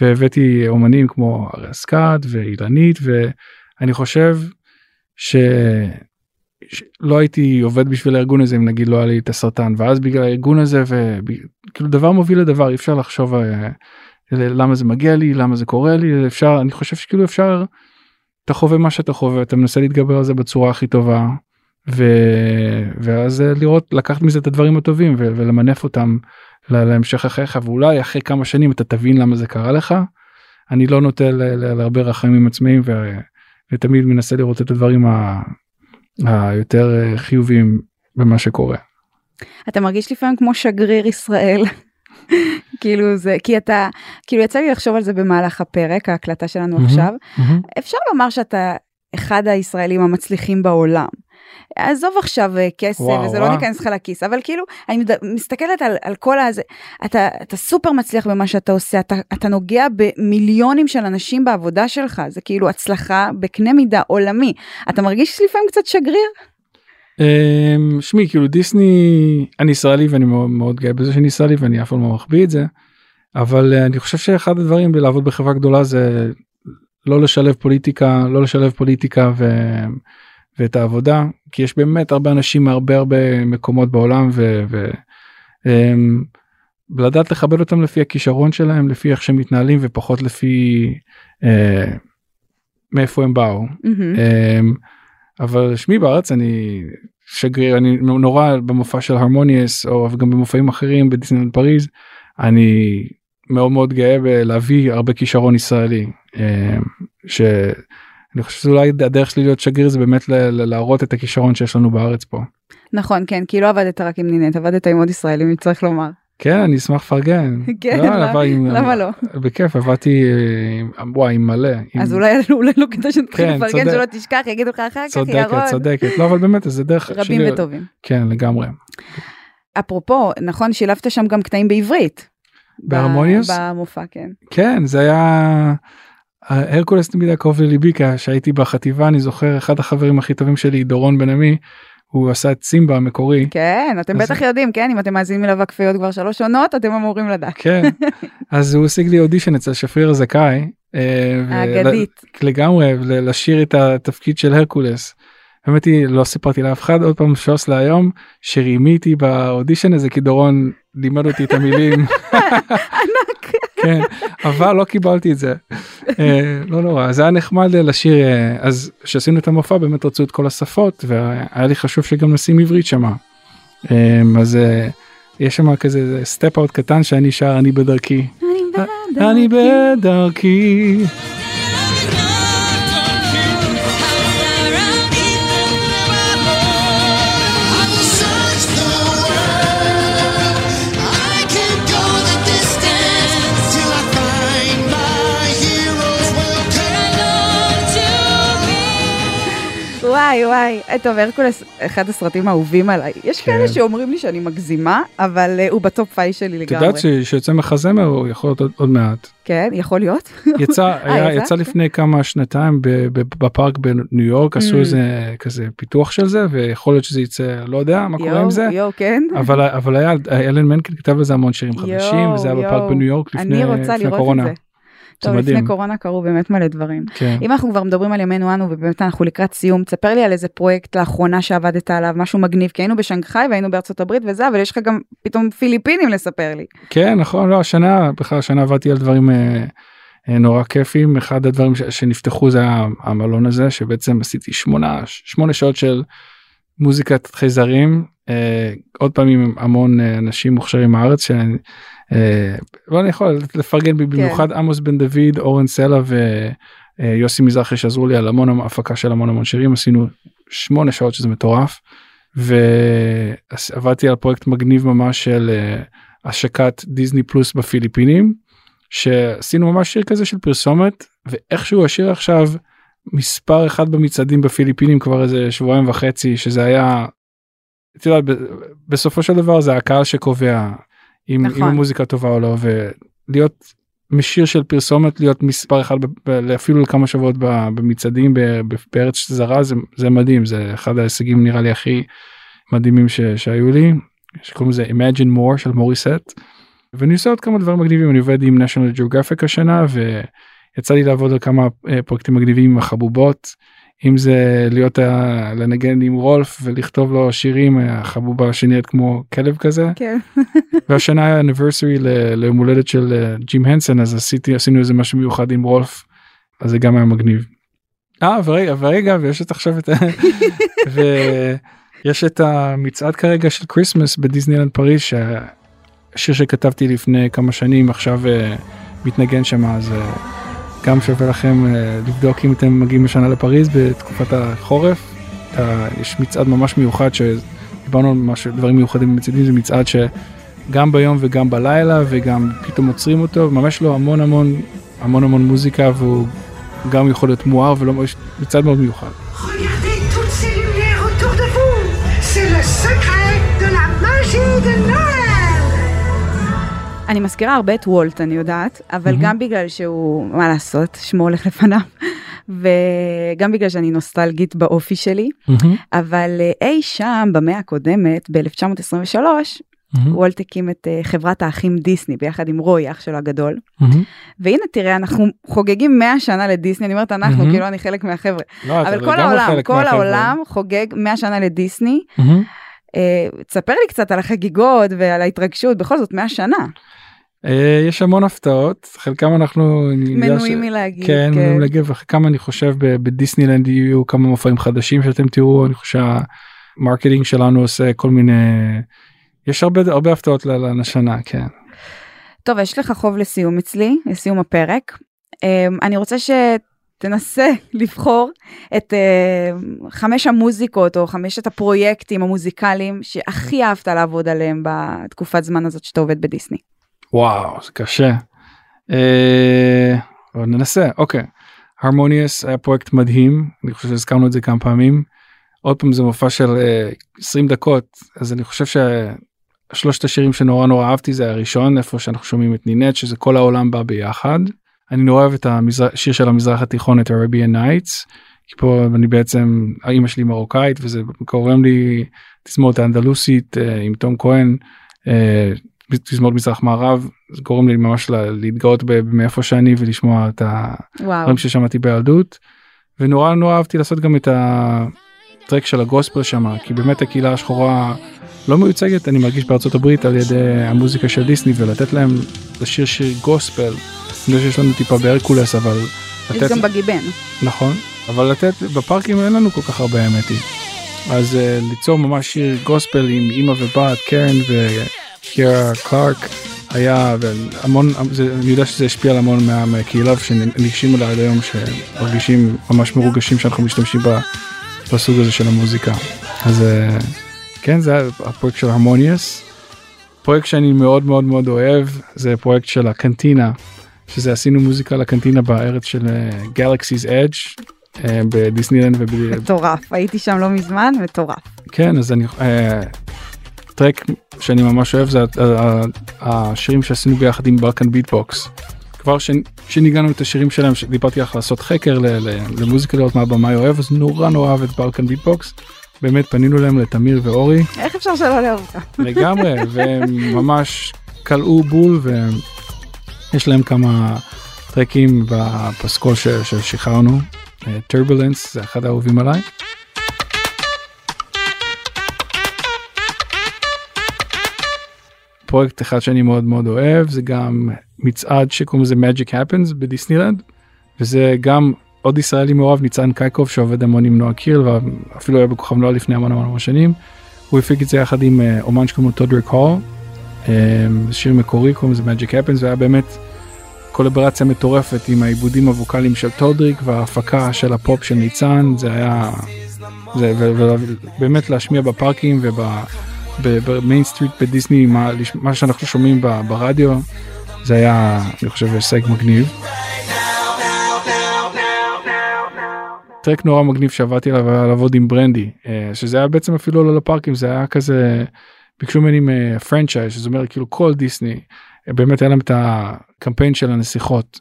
והבאתי אומנים כמו אריה סקאט ואילנית ואני חושב שלא הייתי עובד בשביל הארגון הזה אם נגיד לא היה לי את הסרטן. ואז בגלל הארגון הזה וכאילו דבר מוביל לדבר אי אפשר לחשוב uh, למה זה מגיע לי למה זה קורה לי אפשר אני חושב שכאילו אפשר אתה חווה מה שאתה חווה אתה מנסה להתגבר על זה בצורה הכי טובה ו... ואז אה, לראות לקחת מזה את הדברים הטובים ו... ולמנף אותם לה- להמשך החייך ואולי אחרי כמה שנים אתה תבין למה זה קרה לך. אני לא נוטה ל- ל- להרבה רחמים עצמאיים ו... ותמיד מנסה לראות את הדברים ה... היותר אה, חיוביים במה שקורה. אתה מרגיש לפעמים כמו שגריר ישראל. כאילו זה כי אתה כאילו יצא לי לחשוב על זה במהלך הפרק ההקלטה שלנו מהמם. עכשיו אפשר לומר שאתה אחד הישראלים המצליחים בעולם. עזוב עכשיו אה, כסף וואו, וזה לא וואו. ניכנס לך לכיס אבל כאילו אני מסתכלת על, על כל הזה אתה אתה סופר מצליח במה שאתה עושה אתה אתה נוגע במיליונים של אנשים בעבודה שלך זה כאילו הצלחה בקנה מידה עולמי. אתה מרגיש לפעמים קצת שגריר? אמ, שמי כאילו דיסני אני ישראלי ואני מאוד, מאוד גאה בזה שאני ישראלי ואני אף פעם לא מחביא את זה אבל אה, אני חושב שאחד הדברים בלעבוד בחברה גדולה זה לא לשלב פוליטיקה לא לשלב פוליטיקה ו... ואת העבודה כי יש באמת הרבה אנשים מהרבה הרבה מקומות בעולם ו... ו... אמ, לדעת לכבד אותם לפי הכישרון שלהם לפי איך שהם מתנהלים ופחות לפי אה, מאיפה הם באו. מהמם. אמ, אבל שמי בארץ אני שגריר אני נורא במופע של הרמוניאס או גם במופעים אחרים בדיסנילנד פריז אני מאוד מאוד גאה בלהביא הרבה כישרון ישראלי אמ, שאני חושב שאולי הדרך שלי להיות שגריר זה באמת להראות את הכישרון שיש לנו בארץ פה. נכון כן כי לא עבדת רק עם נינט עבדת עם עוד ישראלים אם צריך לומר. כן אני אשמח לפרגן. כן, לא, למה לא? בכיף עבדתי אה, וואי עם מלא. אז אולי לא כדאי שנתחיל כן, לפרגן. שלא תשכח יגידו לך אחר כך צודקת ירון. צודקת לא אבל באמת זה דרך רבים וטובים. כן לגמרי. אפרופו נכון שילבת שם גם קטעים בעברית. בהרמוניוס? במופע כן. כן זה היה הרקולס תמיד היה קרוב לליבי כי שהייתי בחטיבה אני זוכר אחד החברים הכי טובים שלי דורון בן עמי הוא עשה את סימבה המקורי כן אתם אז- בטח יודעים כן אם אתם מאזינים מלווה כפיות כבר שלוש עונות אתם אמורים לדעת. כן אז הוא השיג לי אודישן אצל שפריר זכאי אה, ול- האגדית. לגמרי ל- לשיר את התפקיד של הרקולס. האמת היא לא סיפרתי לאף אחד עוד פעם שוס להיום שרימיתי באודישן הזה כי דורון לימד אותי את המילים. כן אבל לא קיבלתי את זה. אה, לא נורא זה היה נחמד לשיר אה, אז כשעשינו את המופע באמת רצו את כל השפות והיה לי חשוב שגם נשים עברית שמה. אה, אז אה, יש שם כזה סטפ אאוט קטן שאני שר אני בדרכי. אני בדרכי. וואי וואי טוב הרקולס אחד הסרטים האהובים עליי יש כן. כאלה שאומרים לי שאני מגזימה אבל אה, הוא ב top five שלי את לגמרי. יודעת ש- שיוצא מחזמר הוא יכול להיות עוד- עוד מעט. כן יכול להיות. יצא היה- יצא? לפני כמה שנתיים בפארק בניו יורק עשו Mm. איזה כזה פיתוח של זה ויכול להיות שזה יצא לא יודע מה קורה עם זה. יואו כן. אבל אבל היה אלן מנקין כתב לזה המון שירים חדשים וזה היה בפארק. בניו יורק לפני אני רוצה לראות את. זה. טוב לפני מדהים. קורונה קרו באמת מלא דברים. כן. אם אנחנו כבר מדברים על ימינו אנו ובאמת אנחנו לקראת סיום תספר לי על איזה פרויקט לאחרונה שעבדת עליו משהו מגניב כי היינו בשנגחאי והיינו בארצות הברית וזה אבל יש לך גם פתאום פיליפינים לספר לי. כן נכון לא השנה בכלל השנה עבדתי על דברים אה, אה, נורא כיפים אחד הדברים ש- שנפתחו זה המלון הזה שבעצם עשיתי שמונה שמונה שעות של מוזיקת חייזרים אה, עוד פעם עם המון אה, אנשים מוכשרים מהארץ שאני ואני יכול לפרגן במיוחד עמוס בן דוד אורן סלע ויוסי מזרחי שעזרו לי על המון הפקה של המון המון שירים עשינו שמונה שעות שזה מטורף. ועבדתי על פרויקט מגניב ממש של אה, השקת דיסני פלוס בפיליפינים שעשינו ממש שיר כזה של פרסומת ואיכשהו השיר עכשיו מספר אחד במצעדים בפיליפינים כבר איזה שבועיים וחצי שזה היה. את יודעת, בסופו של דבר זה הקהל שקובע אם, נכון. אם המוזיקה טובה או לא ולהיות משיר של פרסומת להיות מספר אחד אפילו לכמה שבועות במצעדים בארץ זרה זה, זה מדהים זה אחד ההישגים נראה לי הכי מדהימים ש, שהיו לי שקוראים לזה Imagine More של מוריסט. ואני עושה עוד כמה דברים מגניבים אני עובד עם national geographic השנה ויצא לי לעבוד על כמה אה, פרויקטים מגניבים עם החבובות אם זה להיות ה- לנגן עם רולף ולכתוב לו שירים החבובה שנראית כמו כלב כזה כן. והשנה היה ל- ליום הולדת של אה, ג'ים הנסון אז עשיתי עשינו איזה משהו מיוחד עם רולף אז זה גם היה מגניב. אה ורגע ורגע ויש את עכשיו את. ויש את המצעד כרגע של Christmas בדיסנילנד פריז שהשיר שכתבתי לפני כמה שנים עכשיו מתנגן שם אז גם שווה לכם uh, לבדוק אם אתם מגיעים לשנה לפריז בתקופת החורף. יש מצעד ממש מיוחד שדיברנו על משהו דברים מיוחדים במצעדים זה מצעד שגם ביום וגם בלילה וגם פתאום עוצרים אותו ממש לו המון המון המון המון מוזיקה והוא גם יכול להיות מואר ולא מצעד מאוד מיוחד. אני מזכירה הרבה את וולט, אני יודעת, אבל. גם בגלל שהוא, מה לעשות, שמו הולך לפניו, וגם בגלל שאני נוסטלגית באופי שלי, אבל אה, אי שם במאה הקודמת, ב-1923, וולט הקים את אה, חברת האחים דיסני ביחד עם רוי, אח שלו הגדול. והנה תראה, אנחנו חוגגים 100 שנה לדיסני, אני אומרת אנחנו. כאילו אני חלק מהחבר'ה. לא, אבל כל לגמרי העולם, כל. העולם חוגג 100 שנה לדיסני. אה, תספר לי קצת על החגיגות ועל ההתרגשות, בכל זאת 100 שנה. אה, יש המון הפתעות חלקם אנחנו מנועים ש- מלהגיד. כן, מנועים להגיב כמה אני חושב בדיסנילנד יהיו כמה מופעים חדשים שאתם תראו אני חושב שה marketing שלנו עושה כל מיני יש הרבה הרבה הפתעות לשנה כן. טוב, יש לך חוב לסיום אצלי, לסיום הפרק. אמ, אני רוצה שתנסה לבחור את אמ, חמש המוזיקות או חמשת הפרויקטים המוזיקליים שהכי אהבת לעבוד עליהם בתקופת זמן הזאת שאתה עובד בדיסני. וואו זה קשה. אה, ננסה אוקיי. הרמוניוס היה פרויקט מדהים אני חושב שהזכרנו את זה כמה פעמים. עוד פעם זה מופע של אה, 20 דקות אז אני חושב ששלושת השירים שנורא נורא אהבתי זה הראשון איפה שאנחנו שומעים את נינט שזה כל העולם בא ביחד. אני נורא אוהב את השיר של המזרח התיכון את Arabian Nights. כי פה אני בעצם האמא שלי מרוקאית וזה גורם לי תזמורת האנדלוסית אה, עם תום כהן. אה, תזמורת מזרח מערב זה גורם לי ממש לה- להתגאות מאיפה שאני ולשמוע את. הדברים ששמעתי בילדות. ונורא נורא אהבתי לעשות גם את הטרק של הגוספל שם כי באמת הקהילה השחורה לא מיוצגת אני מרגיש בארצות הברית על ידי המוזיקה של דיסני ולתת להם לשיר שיר גוספל. יודע שיש לנו טיפה בהרקולס אבל יש גם בגיבן. נכון אבל לתת בפארקים אין לנו כל כך הרבה האמת היא. אז uh, ליצור ממש שיר גוספל עם אמא ובת קרן וקירה קלארק היה והמון זה, אני יודע שזה השפיע על המון מה- מהקהילה שניגשים אליי עד היום שמרגישים ממש מרוגשים שאנחנו משתמשים ב- בסוג הזה של המוזיקה אז uh, כן זה היה הפרויקט של Harmonious. פרויקט שאני מאוד מאוד מאוד אוהב זה פרויקט של הקנטינה שזה עשינו מוזיקה לקנטינה בארץ של Galaxy's Edge בדיסנילנד ובד... מטורף, הייתי שם לא מזמן, מטורף. כן אז אני אה, track שאני ממש אוהב זה השירים שעשינו ביחד עם Balkan Beat Box. כבר ש- שניגענו את השירים שלהם שדיברתי איתך לעשות חקר למוזיקה לראות מה הבמאי אוהב אז נורא נורא אוהב את Balkan Beat Box. באמת פנינו להם לתמיר ואורי איך אפשר שלא לאהוב אותה? לגמרי והם ממש כלאו בול ויש להם כמה טרקים בפסקול ששחררנו. טרבולנס זה אחד האהובים עליי. פרויקט אחד שאני מאוד מאוד אוהב זה גם מצעד שקוראים לזה Magic Happens בדיסנילנד וזה גם עוד ישראלי מעורב ניצן קייקוב שעובד המון עם נועה קירל ואפילו היה בכוכב נוער לפני המון המון המון שנים. הוא הפיק את זה יחד עם אה, אומן שקוראים לו טודריק הול. אה, שיר מקורי קוראים לזה Magic Happens והיה באמת קולברציה מטורפת עם העיבודים הווקאליים של טודריק וההפקה של הפופ של ניצן זה היה זה ובאמת להשמיע בפארקים וב Main Street בדיסני מה, מה שאנחנו שומעים ברדיו זה היה אני חושב הישג מגניב. track נורא מגניב שעבדתי עליו היה לעבוד עם ברנדי אה, שזה היה בעצם אפילו לא לפארקים זה היה כזה ביקשו ממני franchise שזה אומר כאילו כל דיסני באמת היה להם את הקמפיין של הנסיכות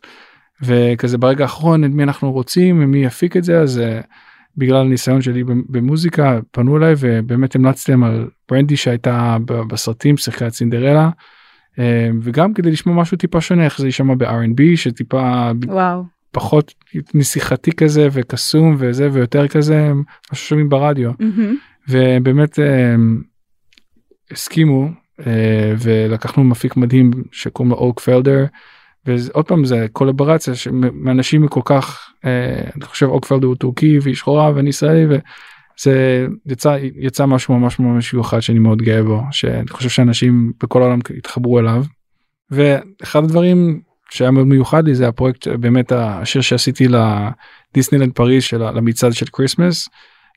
וכזה ברגע האחרון את מי אנחנו רוצים ומי יפיק את זה אז אה, בגלל הניסיון שלי במוזיקה פנו אליי ובאמת המלצתי להם על ברנדי שהייתה בסרטים שיחקה את סינדרלה אה, וגם כדי לשמוע משהו טיפה שונה איך זה יישמע ב-R&B שטיפה וואו. פחות נסיכתי כזה וקסום וזה ויותר כזה מה ששומעים ברדיו מהמם. ובאמת אה, הסכימו אה, ולקחנו מפיק מדהים שקוראים לו אורק פלדר ועוד פעם זה קולברציה מאנשים מכל כך אה, אני חושב אוקפלד הוא טורקי והיא שחורה ואני ישראלי וזה יצא יצא משהו ממש ממש מיוחד שאני מאוד גאה בו שאני חושב שאנשים בכל העולם התחברו אליו. ואחד הדברים שהיה מאוד מיוחד לי זה הפרויקט באמת השיר שעשיתי לדיסנילנד פריז של למצעד של Christmas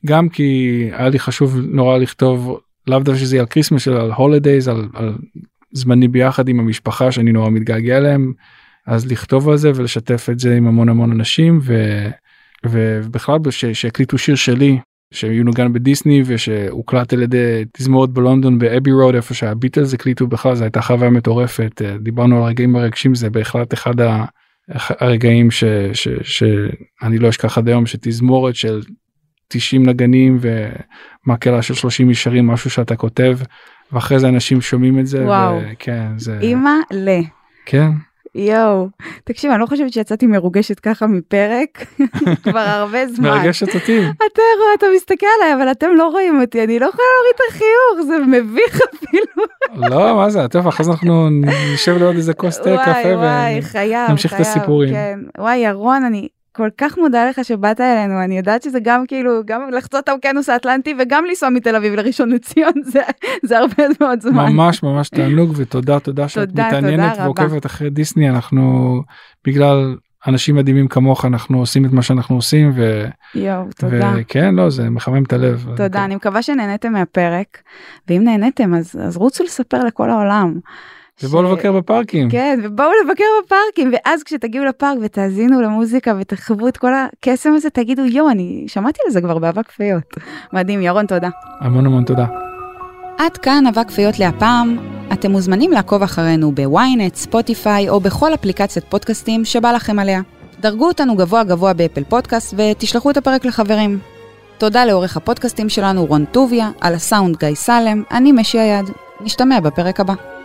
גם כי היה לי חשוב נורא לכתוב לאו דווקא שזה יהיה על Christmas אלא על ה holidays על, על זמני ביחד עם המשפחה שאני נורא מתגעגע אליהם אז לכתוב על זה ולשתף את זה עם המון המון אנשים ו, ובכלל שהקליטו שיר שלי שיונגן בדיסני ושהוקלט על ידי תזמורת בלונדון ב Abbey Road איפה שהביטלס הקליטו בכלל זו הייתה חוויה מטורפת. דיברנו על הרגעים הרגשים זה בהחלט אחד הרגעים ש, ש, שאני לא אשכח עד היום שתזמורת של 90 נגנים ומקהלה של 30 ישרים משהו שאתה כותב ואחרי זה אנשים שומעים את זה וואו וכן זה אימא ל. כן יואו, תקשיב, אני לא חושבת שיצאתי מרוגשת ככה מפרק כבר הרבה זמן. מרגשת אותי. אתה רואה, אתה מסתכל עליי, אבל אתם לא רואים אותי, אני לא יכולה להוריד את החיוך, זה מביך אפילו. לא, מה זה, טוב, אחרי זה אנחנו נשב לעוד איזה כוס תה קפה ונמשיך את הסיפורים. כן. וואי, ירון, אני כל כך מודה לך שבאת אלינו, אני יודעת שזה גם כאילו, גם לחצות את האוקיינוס האטלנטי וגם לנסוע מתל אביב לראשון לציון, זה, זה הרבה מאוד זמן. ממש ממש תענוג ותודה תודה שאת תודה, מתעניינת תודה ועוקבת אחרי דיסני, אנחנו בגלל אנשים מדהימים כמוך אנחנו עושים את מה שאנחנו עושים ו... יואו, תודה. וכן, לא, זה מחמם את הלב. תודה, אני מקווה שנהניתם מהפרק, ואם נהניתם אז, אז רוצו לספר לכל העולם. ובואו. לבקר בפארקים. כן, ובואו לבקר בפארקים, ואז כשתגיעו לפארק ותאזינו למוזיקה ותחוו את כל הקסם הזה, תגידו, יואו, אני שמעתי על זה כבר באבק פיות. מדהים, ירון, תודה. המון המון תודה. עד כאן אבק פיות להפעם. אתם מוזמנים לעקוב אחרינו ב ynet, Spotify או בכל אפליקציית פודקאסטים שבא לכם עליה. דרגו אותנו גבוה גבוה ב Apple Podcast ותשלחו את הפרק לחברים. תודה לעורך הפודקאסטים שלנו רון טוביה, על הסאונד גיא סלם, אני משי היד. נשתמע בפרק הבא.